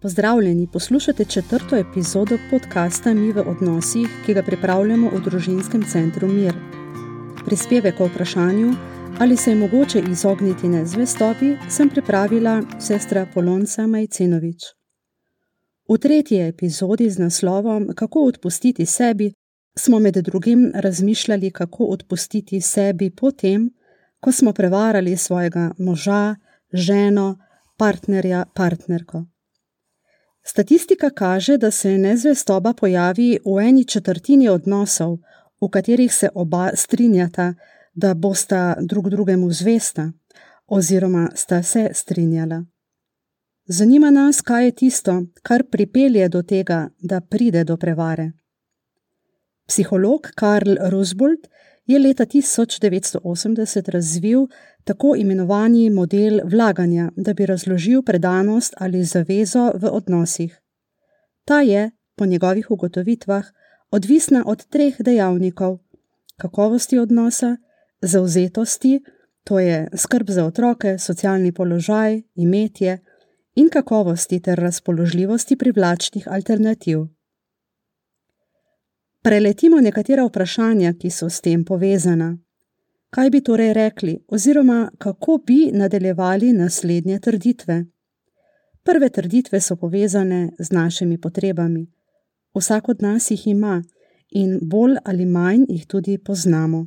Pozdravljeni, poslušate četrto epizodo podcasta Mi v odnosih, ki ga pripravljamo v družinskem centru Mir. Prispevek o vprašanju, ali se je mogoče izogniti nezvestobi, sem pripravila sestra Polonca Majcenovič. V tretji epizodi z naslovom Kako odpustiti sebi smo med drugim razmišljali, kako odpustiti sebi potem, ko smo prevarali svojega moža, ženo, partnerja, partnerko. Statistika kaže, da se nezvestoba pojavi v eni četrtini odnosov, v katerih se oba strinjata, da bosta drug drugemu zvesta, oziroma sta se strinjala. Zanima nas, kaj je tisto, kar pripelje do tega, da pride do prevare. Psiholog Karl Rusbold je leta 1980 razvil tako imenovani model vlaganja, da bi razložil predanost ali zavezo v odnosih. Ta je, po njegovih ugotovitvah, odvisna od treh dejavnikov: kakovosti odnosa, zauzetosti, to je skrb za otroke, socialni položaj, imetje, in kakovosti ter razpoložljivosti privlačnih alternativ. Preletimo nekatera vprašanja, ki so s tem povezana. Kaj bi torej rekli, oziroma kako bi nadaljevali naslednje trditve? Prve trditve so povezane z našimi potrebami. Vsak od nas jih ima in bolj ali manj jih tudi poznamo.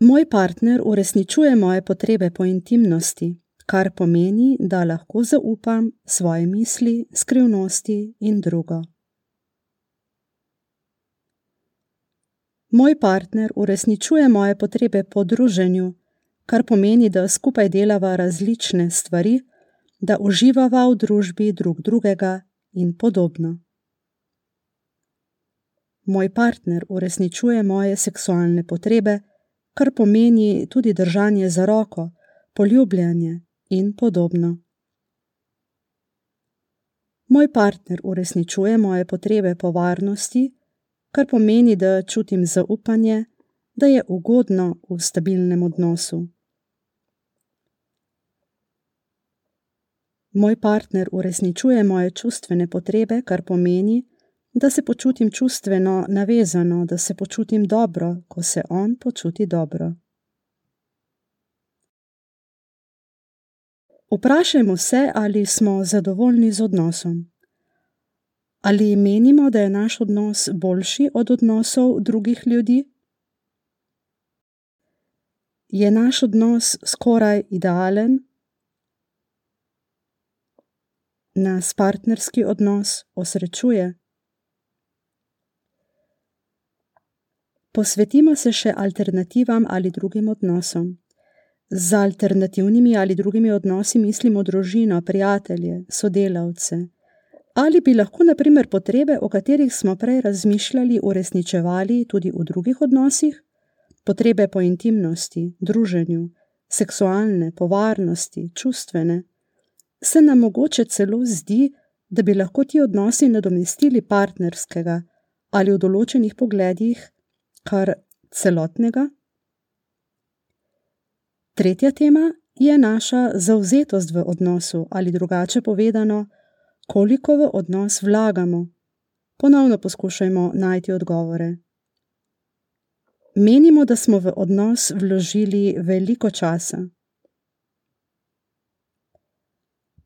Moj partner uresničuje moje potrebe po intimnosti, kar pomeni, da lahko zaupam svoje misli, skrivnosti in drugo. Moj partner uresničuje moje potrebe po druženju, kar pomeni, da skupaj delava različne stvari, da uživava v družbi drug drugega in podobno. Moj partner uresničuje moje seksualne potrebe, kar pomeni tudi držanje za roko, poljubljanje in podobno. Moj partner uresničuje moje potrebe po varnosti, kar pomeni, da čutim zaupanje, da je ugodno v stabilnem odnosu. Moj partner uresničuje moje čustvene potrebe, kar pomeni, da se počutim čustveno navezano, da se počutim dobro, ko se on počuti dobro. Vprašajmo se, ali smo zadovoljni z odnosom. Ali menimo, da je naš odnos boljši od odnosov drugih ljudi? Je naš odnos skoraj idealen? Nas partnerski odnos osrečuje? Posvetimo se še alternativam ali drugim odnosom. Z alternativnimi ali drugimi odnosi mislimo družino, prijatelje, sodelavce. Ali bi lahko, na primer, potrebe, o katerih smo prej razmišljali, uresničevali tudi v drugih odnosih? Potrebe po intimnosti, druženju, seksualne, po varnosti, čustvene. Se nam mogoče celo zdi, da bi lahko ti odnosi nadomestili partnerskega ali v določenih pogledih kar celotnega? Tretja tema je naša zauzetost v odnosu, ali drugače povedano, koliko v odnos vlagamo. Ponovno poskušajmo najti odgovore. Menimo, da smo v odnos vložili veliko časa.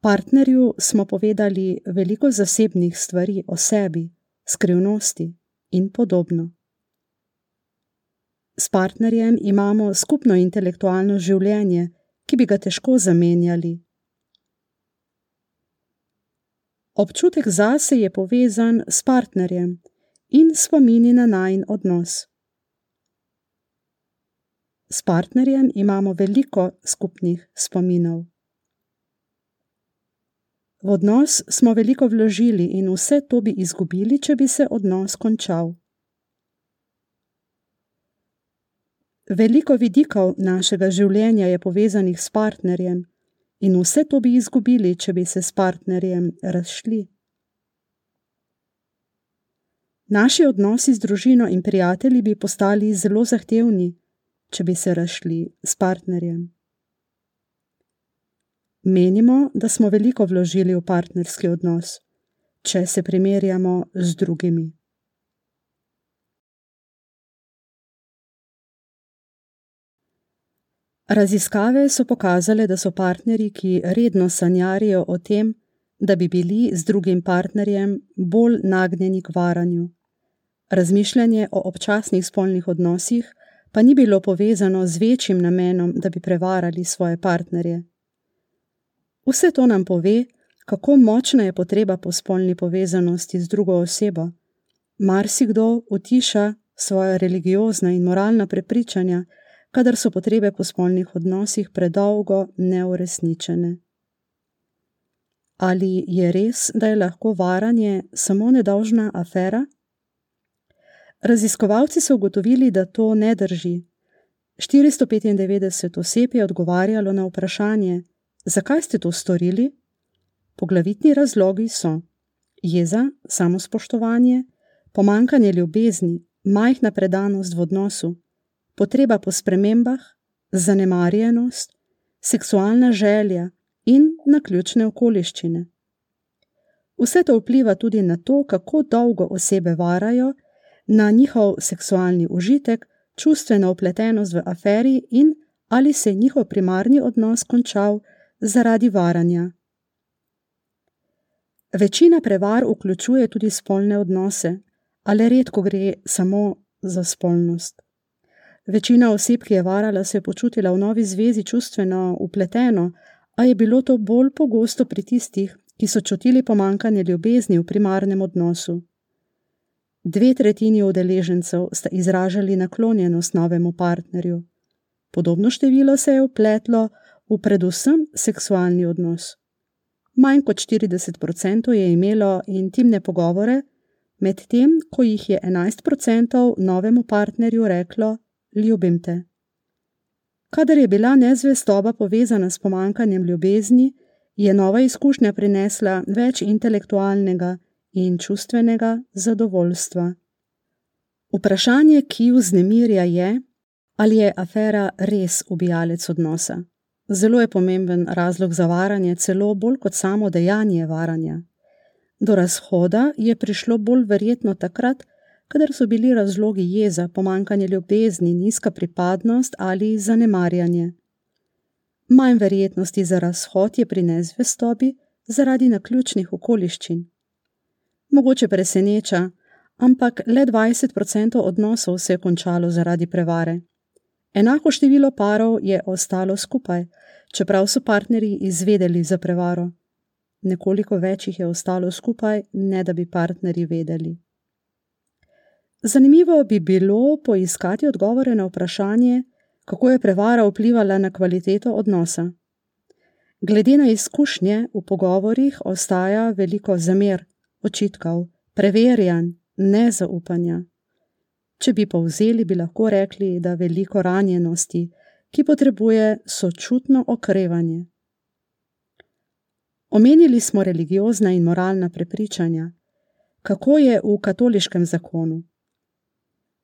Partnerju smo povedali veliko zasebnih stvari o sebi, skrivnosti in podobno. S partnerjem imamo skupno intelektualno življenje, ki bi ga težko zamenjali. Občutek zase je povezan s partnerjem in spomini na najn odnos. S partnerjem imamo veliko skupnih spominov. V odnos smo veliko vložili in vse to bi izgubili, če bi se odnos končal. Veliko vidikov našega življenja je povezanih s partnerjem, in vse to bi izgubili, če bi se s partnerjem razšli. Naši odnosi z družino in prijatelji bi postali zelo zahtevni, če bi se razšli s partnerjem. menimo, da smo veliko vložili v partnerski odnos, če se primerjamo z drugimi. Raziskave so pokazale, da so partnerji, ki redno sanjarijo o tem, da bi bili z drugim partnerjem bolj nagnjeni k varanju. Razmišljanje o občasnih spolnih odnosih pa ni bilo povezano z večjim namenom, da bi prevarali svoje partnerje. Vse to nam pove, kako močna je potreba po spolni povezanosti z drugo osebo. Marsikdo utiša svoje religiozna in moralna prepričanja, kadar so potrebe po spolnih odnosih predolgo neuresničene. Ali je res, da je lahko varanje samo nedolžna afera? Raziskovalci so ugotovili, da to ne drži. 495 oseb je odgovarjalo na vprašanje, zakaj ste to storili? Poglavitni razlogi so jeza, samospoštovanje, pomankanje ljubezni, majhna predanost v odnosu, potreba po spremembah, zanemarjenost, seksualna želja in naključne okoliščine. Vse to vpliva tudi na to, kako dolgo osebe varajo, na njihov seksualni užitek, čustveno upletenost v aferi in ali se je njihov primarni odnos končal zaradi varanja. Večina prevar vključuje tudi spolne odnose, ali redko gre samo za spolnost. Večina oseb, ki je varala, se je počutila v novi zvezi čustveno upleteno, a je bilo to bolj pogosto pri tistih, ki so čutili pomankanje ljubezni v primarnem odnosu. Dve tretjini udeležencev sta izražali naklonjenost novemu partnerju. Podobno število se je upletlo v predvsem seksualni odnos. Manj kot 40% je imelo intimne pogovore, medtem ko jih je 11% novemu partnerju reklo: Ljubim te. Kadar je bila nezvestoba povezana s pomankanjem ljubezni, je nova izkušnja prinesla več intelektualnega in čustvenega zadovoljstva. Vprašanje, ki vznemirja, je, ali je afera res ubijalec odnosa. Zelo je pomemben razlog za varanje, celo bolj kot samo dejanje varanja. Do razhoda je prišlo bolj verjetno takrat, kadar so bili razlogi jeza, pomankanje ljubezni, nizka pripadnost ali zanemarjanje. Manj verjetnosti za razhod je pri nezvestobi zaradi naključnih okoliščin mogoče preseneča, ampak le 20% odnosov se je končalo zaradi prevare. Enako število parov je ostalo skupaj, čeprav so partnerji izvedeli za prevaro. Nekoliko več jih je ostalo skupaj, ne da bi partnerji vedeli. Zanimivo bi bilo poiskati odgovore na vprašanje, kako je prevara vplivala na kvaliteto odnosa. Glede na izkušnje v pogovorih ostaja veliko zamer, očitkov, preverjanj, nezaupanja. Če bi povzeli, bi lahko rekli, da veliko ranjenosti, ki potrebuje sočutno okrevanje. Omenili smo religiozna in moralna prepričanja, kako je v katoliškem zakonu.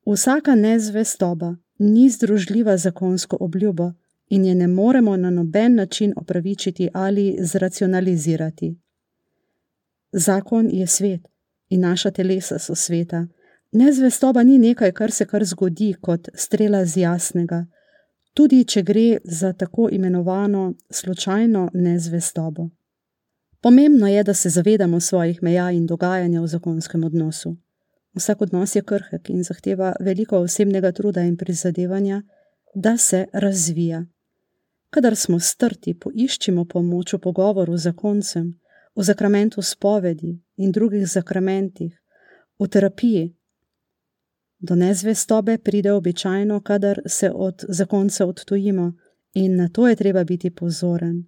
Vsaka nezvestoba ni združljiva zakonsko obljubo in je ne moremo na noben način opravičiti ali zracionalizirati. Zakon je svet in naša telesa so sveta. Nezvestoba ni nekaj, kar se kar zgodi kot strela z jasnega, tudi če gre za tako imenovano slučajno nezvestobo. Pomembno je, da se zavedamo svojih meja in dogajanja v zakonskem odnosu. Vsak odnos je krhek in zahteva veliko osebnega truda in prizadevanja, da se razvija. Kadar smo strti, poiščimo pomoč v pogovoru z zakoncem v zakramentu spovedi in drugih zakramentih, v terapiji. Do nezvestobe pride običajno, kadar se od zakonca odtujimo, in na to je treba biti pozoren.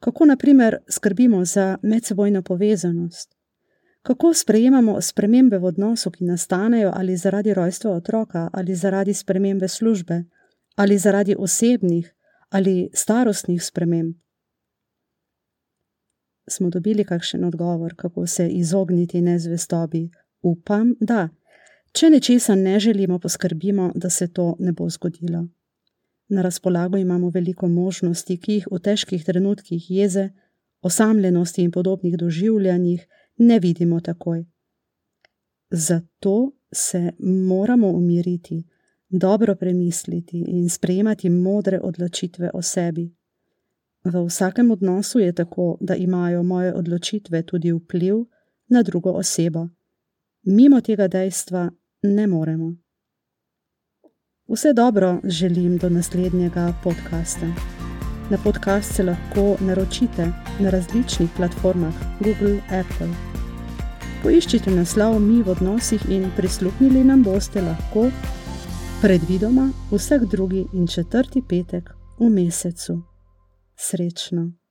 Kako, na primer, skrbimo za medsebojno povezanost? Kako sprejemamo spremembe v odnosu, ki nastanejo ali zaradi rojstva otroka, ali zaradi spremembe službe, ali zaradi osebnih ali starostnih sprememb? smo dobili kakšen odgovor, kako se izogniti nezvestobi. Upam, da. Če nečesa ne želimo, poskrbimo, da se to ne bo zgodilo. Na razpolago imamo veliko možnosti, ki jih v težkih trenutkih jeze, osamljenosti in podobnih doživljanjih ne vidimo takoj. Zato se moramo umiriti, dobro premisliti in sprejemati modre odločitve o sebi. V vsakem odnosu je tako, da imajo moje odločitve tudi vpliv na drugo osebo. Mimo tega dejstva ne moremo. Vse dobro želim do naslednjega podcasta. Na podcast se lahko naročite na različnih platformah Google, Apple. Poiščite naslov Mi v odnosih in prisluhnili nam boste lahko predvidoma vsak drugi in četrti petek v mesecu. Srečno!